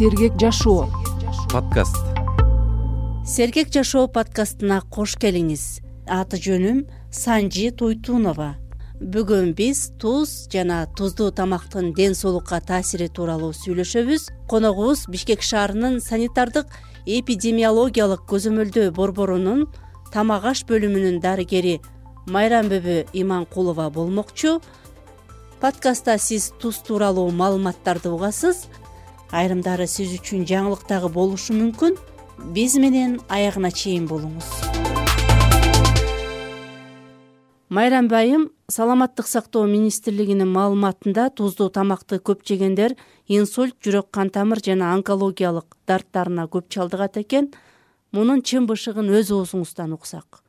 сергек жашоо. Подкаст. Сергек жашоо подкастына кош келиңиз. Аты жөнүм санжи туйтунова бүгүн биз туз жана туздуу тамактын ден соолукка таасири тууралуу сүйлөшөбүз. Коногубуз бишкек шаарынын санитардык эпидемиологиялык көзөмөлдөө борборунун тамак аш бөлүмүнүн дарыгери майрамбүбү иманкулова болмокчу. Подкастта сиз туз тууралуу маалыматтарды угасыз айрымдары сиз үчүн жаңылык дагы болушу мүмкүн. Биз менен аягына чейин болуңуз. Майрамби айым саламаттык сактоо министрлигинин маалыматында туздуу тамакты көп жегендер инсульт жүрөк кан тамыр жана онкологиялык дарттарына көп чалдыгат экен. Мунун чын бышыгын өз оозуңуздан уксак.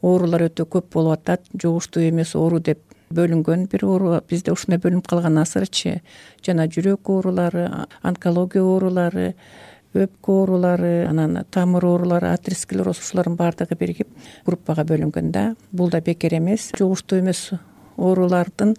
Оорулар өтө көп болуп атат. Жугуштуу эмес оору деп бөлүнгөн. Бир оору бизде ушундай бөлүнүп калган азырчы жана жүрөк оорулары онкология оорулары өпкө оорулары анан тамыр оорулары атеросклероз ушулардын баардыгы биригип группага бөлүнгөн да. Бул да бекер эмес. Жугуштуу эмес оорулардын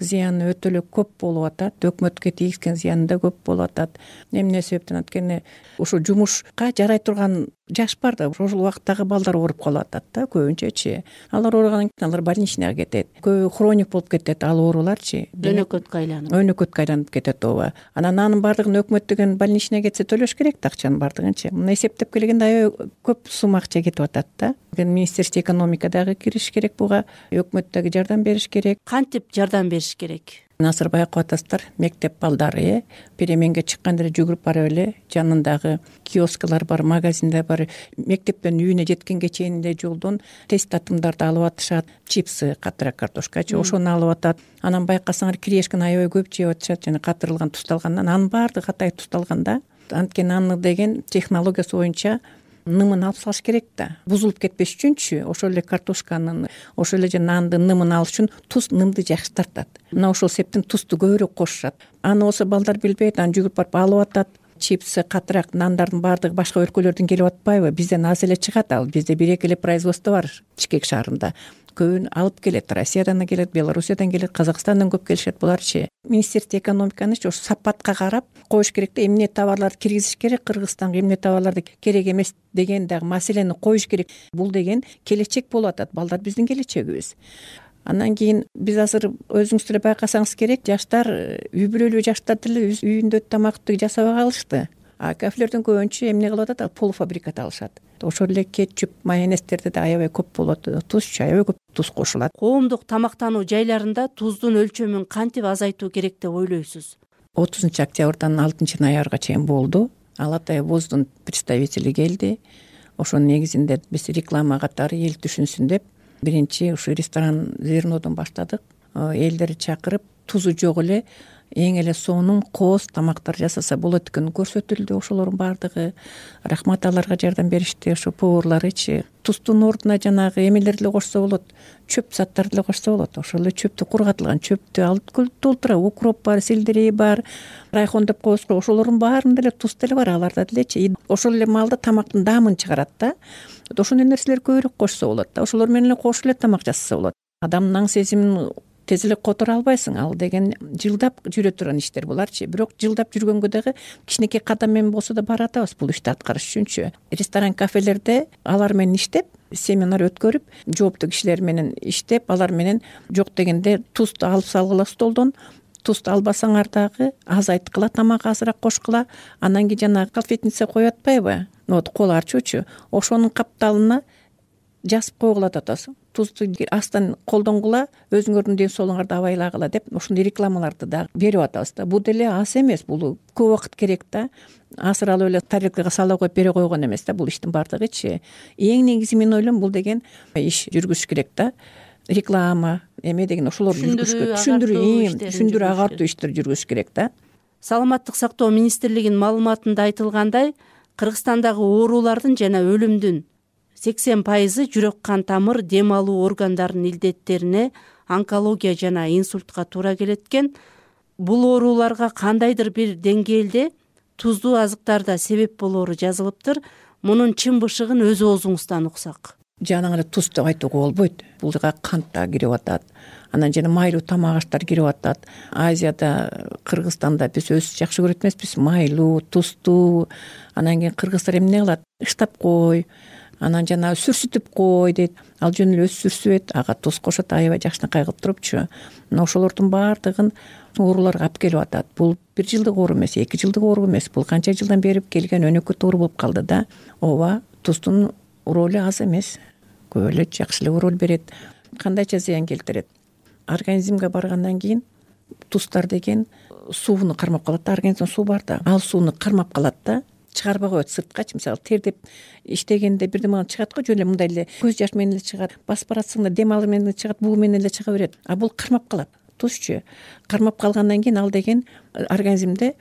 зыяны өтө эле көп болуп атат. Өкмөткө тийгизген зыяны да көп болуп атат. Эмне себептен анткени ушу жумушка жарай турган жаш бар да ошол убакыттагы балдар ооруп калып атат да көбүнчөчү. Алар ооругандан кийин алар больничныйга кетет. Көбү хроник болуп кетет ал ооруларчы. Өнөкөткө айланып. Өнөкөткө айланып кетет ооба. Анан анын баардыгын өкмөт деген больничныйга кетсе төлөш керек да акчанын баардыгынчы мына эсептеп келгенде аябай көп сумма акча кетип атат да. Министерство экономика дагы киришиш керек буга өкмөт дагы жардам бериш керек. Кантип жардам бериш керек азыр атасыздар мектеп балдары э переменге чыкканда эле жүгүрүп барып эле жанындагы киоскалар бар магазиндер бар. Мектептен үйүнө жеткенге чейин эле жолдон тест татымдарды алып атышат. Чипсы катыраак картошкачы ошону алып атат. Анан байкасаңар кирешкени аябай көп жеп атышат жана катырылган туздалгандан анын баардыгы катайып туздалган да анткени аны деген технологиясы боюнча нымын алып салыш керек да. Бузулуп кетпеш үчүнчү ошол эле картошканын ошол эле жана нандын нымын алыш үчүн туз нымды жакшы тартат. Мына ошол себептен тузду көбүрөөк кошушат. Аны болсо балдар билбейт анан жүгүрүп барып алып атат чипсы катыраак нандардын баардыгы башка өлкөлөрдөн келип атпайбы? Бизден аз эле чыгат ал. Бизде бир эки эле производство бар бишкек шаарында. Көбүн алып келет россиядан да келет белоруссиядан келет казакстандан көп келишет буларчы. Министерство экономиканычы ошо сапатка карап коюш керек да эмне товарларды киргизиш керек кыргызстанга эмне товарларды керек эмес деген дагы маселени коюш керек. Бул деген келечек болуп атат. Балдар биздин келечегибиз андан кийин биз азыр өзүңүз деле байкасаңыз керек жаштар үй бүлөлүү жаштар деле үйүндө тамакты жасабай калышты а кафелерден көбүнчө эмне кылып атат? Полуфабрикат алышат. Ошол эле кетчуп майонездерде да аябай көп болот тузчу аябай көп туз кошулат. Коомдук тамактануу жайларында туздун өлчөмүн кантип азайтуу керек деп ойлойсуз? Отузунчу октябрдан алтынчы ноябрга чейин болду. Ал атай вуздун представители келди. Ошонун негизинде биз реклама катары эл түшүнсүн деп биринчи ушу ресторан зернодон баштадык. Элдерди чакырып тузу жок эле эң эле сонун кооз тамактар жасаса болот экенин көрсөтүлдү ошолордун баардыгы. Рахмат аларга жардам беришти ошо поварларычы туздун ордуна жанагы эмелерди эле кошсо болот чөп заттарды эле кошсо болот. Ошол эле чөптү кургатылган чөптү алып толтура укроп бар сельдерей бар райхон деп коебуз го ошолордун баарында эле туз деле бар аларда делечи ошол эле маалда тамактын даамын чыгарат да ошондой нерселерди көбүрөөк кошсо болот да. Ошолор менен эле кошуп эле тамак жасаса болот. Адамдын аң сезимин тез эле которо албайсың. Ал деген жылдап жүрө турган иштер буларчы бирок жылдап жүргөнгө дагы кичинекей кадам менен болсо да бара атабыз бул ишти аткарыш үчүнчү. Ресторан кафелерде алар менен иштеп семинар өткөрүп жооптуу кишилер менен иштеп алар менен жок дегенде тузду алып салгыла столдон. Тузду албасаңар дагы азайткыла тамак азыраак кошкула. Анан кийин жанагы калфетница коюп атпайбы? Вот кол арчуучу. Ошонун капталына жазып койгула деп атабыз тузду астан колдонгула өзүңөрдүн ден соолугуңарды абайлагыла деп ошондой рекламаларды дагы берип атабыз да. Бул деле аз эмес бул көп убакыт керек да. Азыр алып эле тарелкага сала коюп бере койгон эмес да бул иштин баардыгычы эң негизи мен ойлойм бул деген иш жүргүзүш керек да. Реклама эме деген ошолорду жүргүзүш керек. түшүндүрүү түшүндүрүү агартуу иштер жүргүзүш керек да. Саламаттык сактоо министрлигинин маалыматында айтылгандай кыргызстандагы оорулардын жана өлүмдүн сексен пайызы жүрөк кан тамыр дем алуу органдарынын илдеттерине онкология жана инсультка туура келет экен бул ооруларга кандайдыр бир деңгээлде туздуу азыктар да себеп болоору жазылыптыр. Мунун чын бышыгын өз оозуңуздан уксак. Жанагындай туз деп айтууга болбойт. Бул жака кант да кирип атат анан жана майлуу тамак аштар кирип атат. Азияда кыргызстанда биз өзүбүз жакшы көрөт эмеспизби майлуу тузтуу анан кийин кыргыздар эмне кылат? Ыштап кой анан жанагы сүрсүтүп кой дейт. Ал жөн эле өзү сүрсүбөйт. Ага туз кошот аябай жакшынакай кылып турупчу мына ошолордун баардыгын ооруларга алып келип атат. Бул бир жылдык оору эмес эки жылдык оору эмес. Бул канча жылдан бери келген өнөкөт оору болуп калды да. Ооба туздун ролу аз эмес. Көп эле жакшы эле роль берет. Кандайча зыян келтирет? Организмге баргандан кийин туздар деген сууну кармап калат да. Организмде суу бар да. Ал сууну кармап калат да чыгарбай коет сырткачы. Мисалы тердеп иштегенде бирдеме чыгат го жөн эле мындай эле көз жаш менен эле чыгат басып баратсаң да дем алуу менен эле чыгат буу менен эле чыга берет. А бул кармап калат. Тузчу кармап калгандан кийин ал деген организмде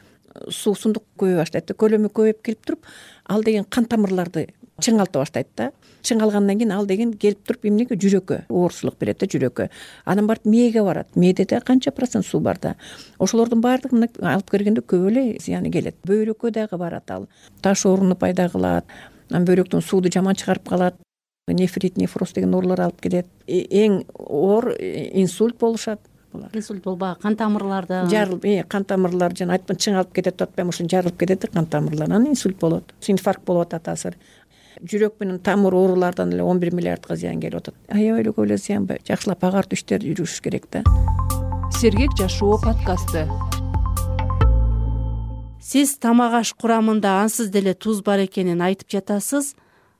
суусундук көбөйө баштайт да көлөмү көбөйүп келип туруп ал деген кан тамырларды чыңалта баштайт да. Чыңалгандан кийин ал деген келип туруп эмнеге? Жүрөккө. Оорчулук берет да жүрөккө. Анан барып мээге барат. Мээде да канча процент суу бар да. Ошолордун баардыгы мына алып келгенде көп эле зыяны келет. Бөйрөккө дагы барат ал. Таш ооруну пайда кылат. Анан бөйрөктөн сууду жаман чыгарып калат. Нефрит нефроз деген оорулар алып келет. Э, эң оор э, инсульт болушат. Инсульт болбогу кан тамырларды жарылып э, кан тамырлар жана айттым чыңалып кетет деп атпаймынбы ошо жарылып кетет да кан тамырлар. Анан инсульт болот. Инфаркт болуп атат азыр жүрөк менен тамыр оорулардан эле он бир миллиардга зыян келип атат. Аябай эле көп эле зыян жакшылап агартуу иштери жүрүш керек да. Сергек жашоо подкасты. Сиз тамак аш курамында ансыз деле туз бар экенин айтып жатасыз.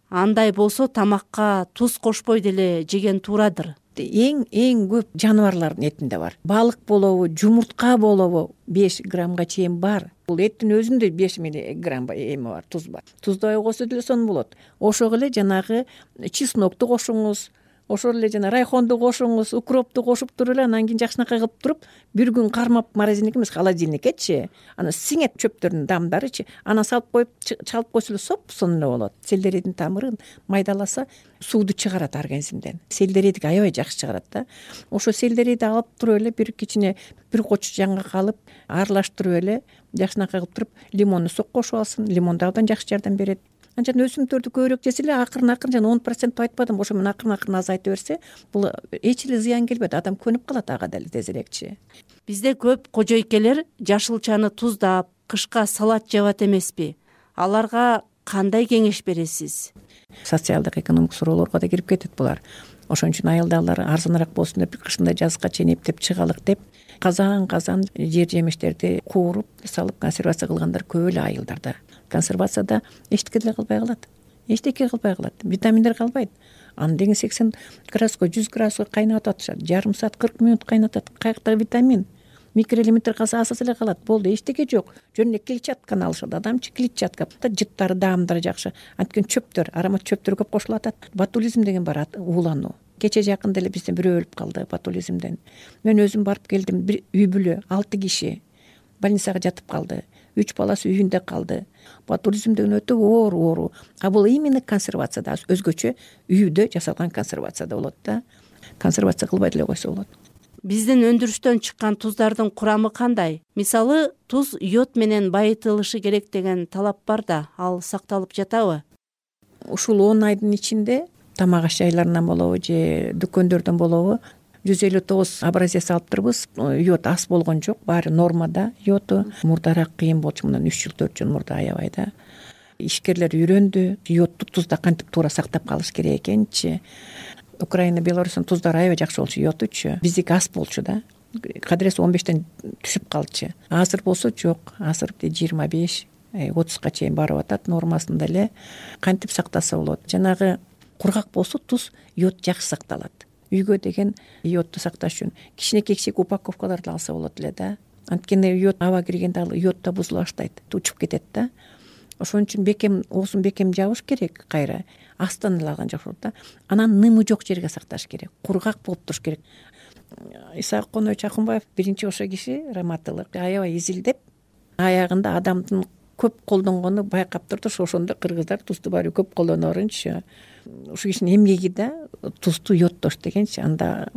Андай болсо тамакка туз кошпой деле жеген туурадыр эң эң көп жаныбарлардын этинде бар. Балык болобу жумуртка болобу беш граммга чейин бар. Бул эттин өзүндө беш миллиграмм эми бар туз бар. Туздубай койсо деле сонун болот. Ошого эле жанагы чеснокту кошуңуз ошол эле жана райхонду кошуңуз укропту кошуп туруп эле анан кийин жакшынакай кылып туруп бир күн кармап морозильникке эмес холодильниккечи анан сиңет чөптөрдүн дамдарычы анан салып коюп чалып койсо эле сонун эле болот. Сельдерейдин тамырын майдаласа сууду чыгарат организмден. Сельдерейдики аябай жакшы чыгарат да. Ошо сельдерейди алып туруп эле бир кичине бир коч жаңгак алып аралаштырып эле жакшынакай кылып туруп лимонный сок кошуп алсын. Лимон да абдан жакшы жардам берет анан өсүмдүктөрдү көбүрөөк жесе эле акырын акырын жана он процент деп айтпадымбы ошо менен акырын акырын азайта берсе бул эч эле зыян келбейт адам көнүп калат ага деле тезирээкчи. Бизде көп кожойкелер жашылчаны туздап кышка салат жабат эмеспи. Аларга кандай кеңеш бересиз? Социалдык экономикалык суроолорго да кирип кетет булар. Ошон үчүн аялдар арзаныраак болсун деп кышында жазга чейин эптеп чыгалык деп казан казан жер жемиштерди кууруп салып консервация кылгандар көп эле айылдарда консервацияда эчтеке деле калбай калат. Эчтеке калбай калат. Витаминдер калбайт. Аны деген сексен градуска жүз градуска кайнатып атышат. Жарым саат кырк мүнөт кайнатат каяктагы витамин микроэлементтер калса аз аз эле калат. Болду эчтеке жок. Жөн эле клетчатканы алышат. Адамчы клетчатка. Жыттары даамдары жакшы. Анткени чөптөр аромат чөптөр көп кошулуп атат ботулизм деген бар уулануу кечээ жакында эле бизден бирөө өлүп калды ботулизмден. Мен өзүм барып келдим бир үй бүлө алты киши больницага жатып калды үч баласы үйүндө калды. Ботулизм деген өтө оор. Оору а бул именно консервацияда өзгөчө үйдө жасалган консервацияда болот да. Консервация кылбай деле койсо болот. Биздин өндүрүштөн чыккан туздардын курамы кандай? Мисалы туз йод менен байытылышы керек деген талап бар да ал сакталып жатабы? Ушул он айдын ичинде тамак аш жайларынан болобу же дүкөндөрдөн болобу жүз элүү тогуз образец алып турбуз. Йод аз болгон жок баары нормада йоду мурдараак кыйын болчу мындан үч жыл төрт жыл мурда аябай да. Ишкерлер үйрөндү йодду тузда кантип туура сактап калыш керек экенинчи украина беларустун туздары аябай жакшы болчу йодучу биздики аз болчу да. Кадыресе он бештен түшүп калчу азыр болсо жок азыр жыйырма беш э, отузга чейин барып атат нормасында эле кантип сактаса болот. Жанагы кургак болсо туз йод жакшы сакталат үйгө деген йодду сакташ үчүн. Кичинекей кичинекей упаковкаларды алса болот эле да. Анткени йод аба киргенде ал йод да бузула баштайт учуп кетет да. Ошон үчүн бекем оозун бекем жабыш керек кайра. Астан эле алган жакшы болот да. Анан нымы жок жерге сакташ керек кургак болуп туруш керек. Исаак конович акунбаев биринчи ошо киши раматылык. Аябай изилдеп аягында адамдын көп колдонгону байкап турду. Ошондо кыргыздар тузду баары бир көп колдоно ушул кишинин эмгеги да тузду йоддош дегенчи анда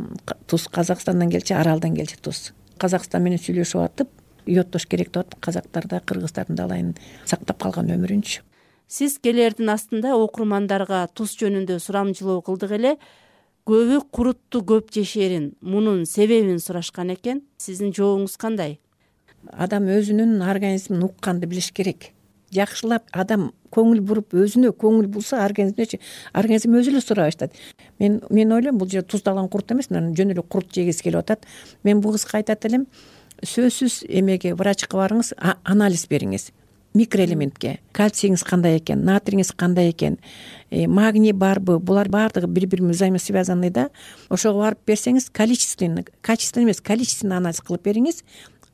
туз казакстандан келчү аралдан келчү туз казакстан менен сүйлөшүп атып йоддош керек деп атып казактар да кыргыздардын да алайын сактап калган өмүрүнчү. Сиз келердин астында окурмандарга туз жөнүндө сурамжылоо кылдык эле көбү курутту көп жешерин. Мунун себебин сурашкан экен? Сиздин жообуңуз кандай адам өзүнүн организмин укканды билиш керек. Жакшылап адам көңүл буруп өзүнө көңүл бурса организмчи организм өзү эле сурай баштайт мен мен ойлойм бул жерде туздалган курут эмес мына жөн эле курут жегиси келип атат. Мен бул кызга айтат элем сөзсүз эмеге врачка барыңыз анализ бериңиз. Микроэлементке. Кальцийиңиз кандай экен натрииңиз кандай экен э, магний барбы булар баардыгы бири бири менен взаимосвязанный да. Ошого барып берсеңиз количественный качественный эмес количественный анализ кылып бериңиз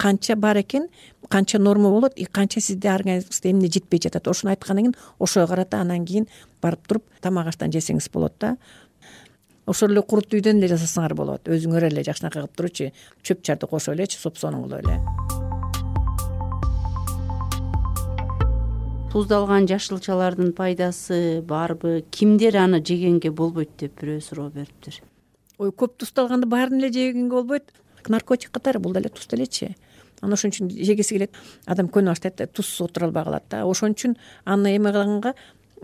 канча бар экен канча норма болот и канча сизде организмиңизде эмне жетпей жатат. Ошону айткандан кийин ошого карата анан кийин барып туруп тамак аштан жесеңиз болот да. Ошол эле куруту үйдөн эле жасасаңар болот. Өзүңөр эле жакшынакай кылып туручу чөп чарды кошуп элечи соп кылып эле. Туздалган жашылчалардын пайдасы барбы? Кимдер аны жегенге болбойт деп бирөө суроо бериптир? Ой көп туздалганды баарын эле жегенге болбойт. Наркотик катары бул деле туз делечи анан ошон үчүн жегиси келет. Адам көнүп баштайт да тузсуз отура албай калат да. Ошон үчүн аны эме кылганга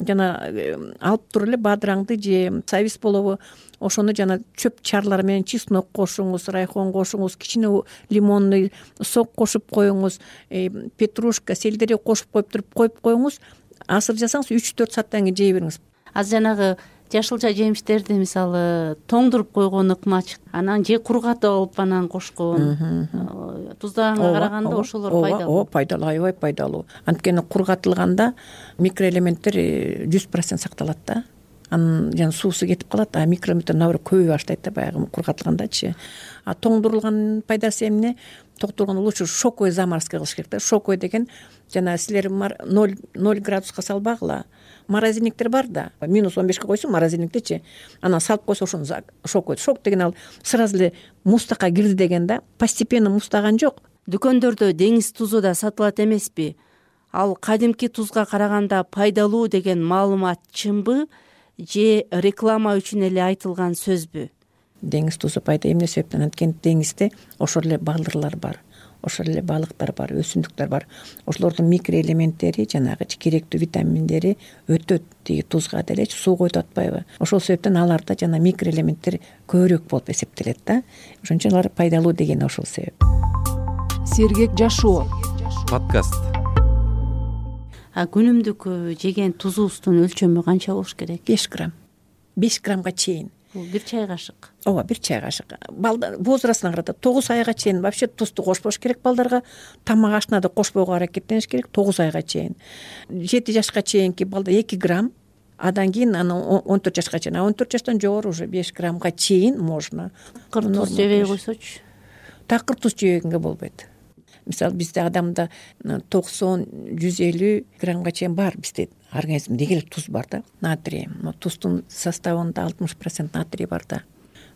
жана э, алып туруп эле бадыраңды же сабиз болобу ошону жана чөп чарлар менен чеснок кошуңуз райхон кошуңуз кичине лимонный сок кошуп коюңуз э, петрушка сельдерей кошуп коюп туруп коюп коюңуз асыр жасаңыз үч төрт сааттан кийин жей бериңиз. Азыр жанагы жашылча жемиштерди мисалы тоңдуруп койгон ыкмачык анан же кургатып алып анан кошкон. Туздаганга караганда ошолор пайдалуу. ооба пайдалуу аябай пайдалуу. Анткени кургатылганда микроэлементтер э, жүз процент сакталат да. Анан жана суусу кетип калат а микроэлементтер наоборот көбөйө баштайт да баягы кургатылгандачы. А тоңдурулгандын пайдасы эмне тоңдурганда лучше шоковый заморозка кылыш керек да. Шоковый деген жана силер ноль ноль градуска салбагыла. Морозильниктер бар да. Минус он бешке койсоң морозильниктичи анан салып койсо ошону шок шок деген ал сразу эле муздакка кирди деген да. Постепенно муздаган жок. Дүкөндөрдө деңиз тузу да сатылат эмеспи. Ал кадимки тузга караганда пайдалуу деген маалымат чынбы же реклама үчүн эле айтылган сөзбү деңиз тузу пайда эмне себептен анткени деңизде ошол эле балдырлар бар ошол эле балыктар бар өсүмдүктөр бар. Ошолордун микроэлементтери жанагычы керектүү витаминдери өтөт тиги тузга делечи суу коюп атпайбы. Ошол себептен аларда жана микроэлементтер көбүрөөк болуп эсептелет да. Ошон үчүн алар пайдалуу дегени ошол себеп. Сергек жашоо. Подкаст. Күнүмдүк жеген тузубуздун өлчөмү канча болуш керек? Беш грамм. Беш граммга чейин бул бир чай кашык. Ооба бир чай кашык. Возрастына карата тогуз айга чейин вообще тузду кошпош керек балдарга. Тамак ашына да кошпойго аракеттениш керек тогуз айга чейин. Жети жашка чейинки балдар эки грамм андан кийин анан он төрт жашка чейин. А он төрт жаштан жогору уже беш граммга чейин можно. Такыр туз жебей койсочу. Такыр туз жебегенге болбойт. Мисалы бизде адамда токсон жүз элүү граммга чейин бар бизде организмде деги эле туз бар да натрий. Туздун составында алтымыш процент натрий бар да.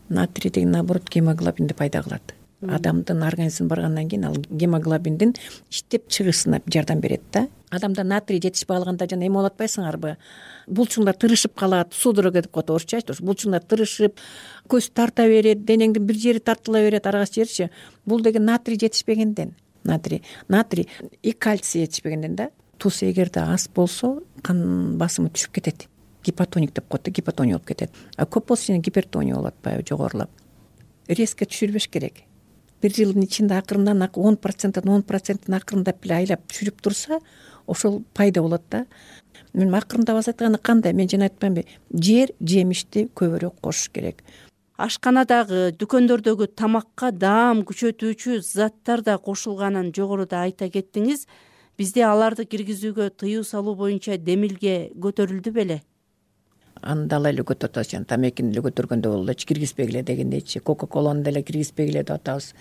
Натрий деген наоборот гемоглобинди пайда кылат адамдын организмине баргандан кийин ал гемоглобиндин иштеп чыгышына жардам берет да. Адамда натрий жетишпей калганда жана эме болуп атпайсыңарбы булчуңдар тырышып калат судорога деп коет орусча айтчы булчуңдар тырышып көз тарта берет денеңдин бир жери тартыла берет ар кайсы жеричи бул деген натрий жетишпегенден. Натрий натрий и кальций жетишпегенден да. Туз эгерде аз болсо кан басымы түшүп кетет. Гипотоник деп коет да гипотония болуп кетет. Көп болсо кичине гипертония болуп атпайбы жогорулап. Резко түшүрбөш керек. Бир жылдын ичинде акырындан он проценттен он процентин акырындап эле айлап түшүрүп турса ошол пайда болот да. Акырындап азайт дегенде кандай? Мен жана айтпаймынбы жер жемишти көбүрөөк кошуш керек. Ашканадагы дүкөндөрдөгү тамакка даам күчөтүүчү заттар да кошулганын жогоруда айта кеттиңиз бизде аларды киргизүүгө тыюу салуу боюнча демилге көтөрүлдү беле? Аны дал эле көтөрүп атабыз жана тамекини деле көтөргөндөй болду элечи киргизбегиле дегендейчи кока коланы деле киргизбегиле деп атабыз.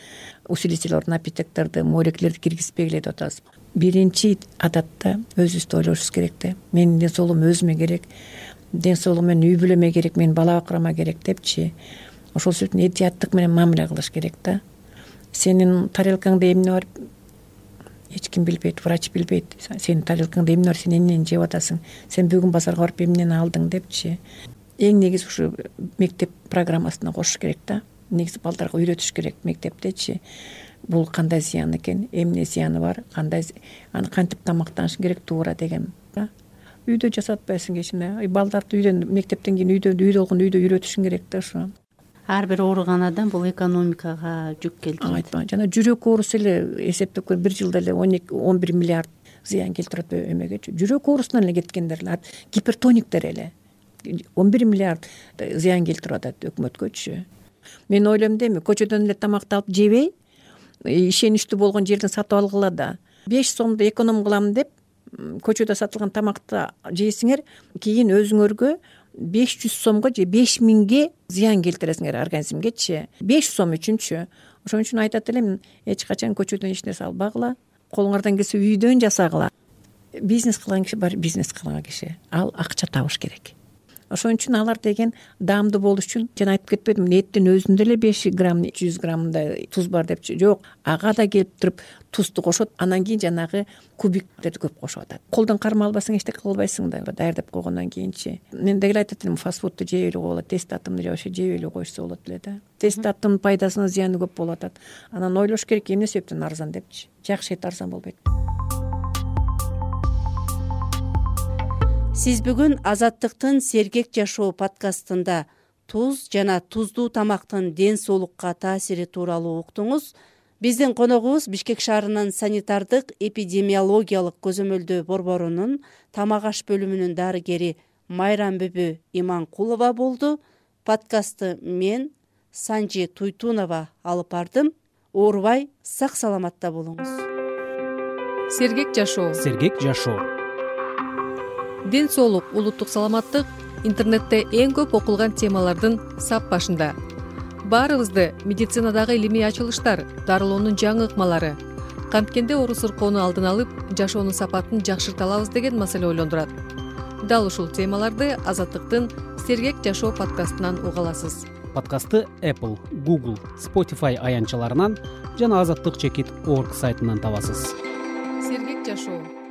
Усилитель напитокторду молеклерди киргизбегиле деп атабыз. Биринчи адатта өзүбүздү ойлошубуз керек да. Менин ден соолугум өзүмө керек ден соолугум менин үй бүлөмө керек менин бала бакырама керек депчи. Ошол себептен этияттык менен мамиле кылыш керек да. Сенин тарелкаңда эмне бар эч ким билбейт врач билбейт. Сенин тарелкаңда эмне бар сен эмнени жеп атасың. Сен бүгүн базарга барып эмнени алдың депчи. Эң негизи ушу мектеп программасына кошуш керек да. Негизи балдарга үйрөтүш керек мектептечи бул кандай зыян экен? Эмне зыяны бар? Кандай аны кантип тамактанышың керек туура деген үйдө жасатпайсың кечине. Балдарды үйдөн мектептен кийин үйдө үй болгондо үйдө үйрөтүшүң керек да ошо ар бир ооруган адам бул экономикага жүк келтирет. Айтпа. Жана жүрөк оорусу эле эсептеп көр бир жылда эле он эки он бир миллиард зыян атпайбы эмегечи жүрөк оорусунан эле кеткендер эле гипертониктер эле. он бир миллиард зыян келтирип атат өкмөткөчү. Мен ойлойм да эми көчөдөн эле тамакты алып жебей ишеничтүү болгон жерден сатып алгыла да. Беш сомду эконом кылам деп көчөдө сатылган тамакты жейсиңер кийин өзүңөргө беш жүз сомго же беш миңге зыян келтиресиңер организмгечи. беш сом үчүнчү. ошон үчүн айтат элем эч качан көчөдөн эч нерсе албагыла колуңардан келсе үйдөн жасагыла. Бизнес кылган киши баары бизнес кылган киши. Ал акча табыш керек ошон үчүн алар деген даамдуу болуш үчүн жана айтып кетпедимби эттин өзүндө эле беш грамм жүз граммдай туз бар депчи. Жок ага да келип туруп тузду кошот анан кийин жанагы кубиктерди көп кошуп атат. Колдон кармап албасаң эчтеке кылбайсың да даярдап койгондон кийинчи. Мен деги эле айтат элем фаст фудту жей эле койгула тесттүү тестатымды же вообще жебей эле коюшса болот эле да. Тесттүү таттын пайдасынан зыяны көп болуп атат. Анан ойлош керек эмне себептен арзан депчи. Жакшы эт арзан болбойт сиз бүгүн азаттыктын сергек жашоо подкастында туз жана туздуу тамактын ден соолукка таасири тууралуу уктуңуз. Биздин коногубуз бишкек шаарынын санитардык эпидемиологиялык көзөмөлдөө борборунун тамак аш бөлүмүнүн дарыгери майрам бүбү иманкулова болду. Подкастты мен санжи туйтунова алып бардым. Оорубай сак саламатта болуңуз. Сергек жашоо. Сергек жашоо ден соолук улуттук саламаттык интернетте эң көп окулган темалардын сап башында. Баарыбызды медицинадагы илимий ачылыштар дарылоонун жаңы ыкмалары канткенде оору сыркоону алдын алып жашоонун сапатын жакшырта алабыз деген маселе ойлондурат. Дал ушул темаларды азаттыктын сергек жашоо подкастынан уга аласыз. Подкастты apple google spotify аянтчаларынан жана азаттык чекит орг сайтынан табасыз. Сергек жашоо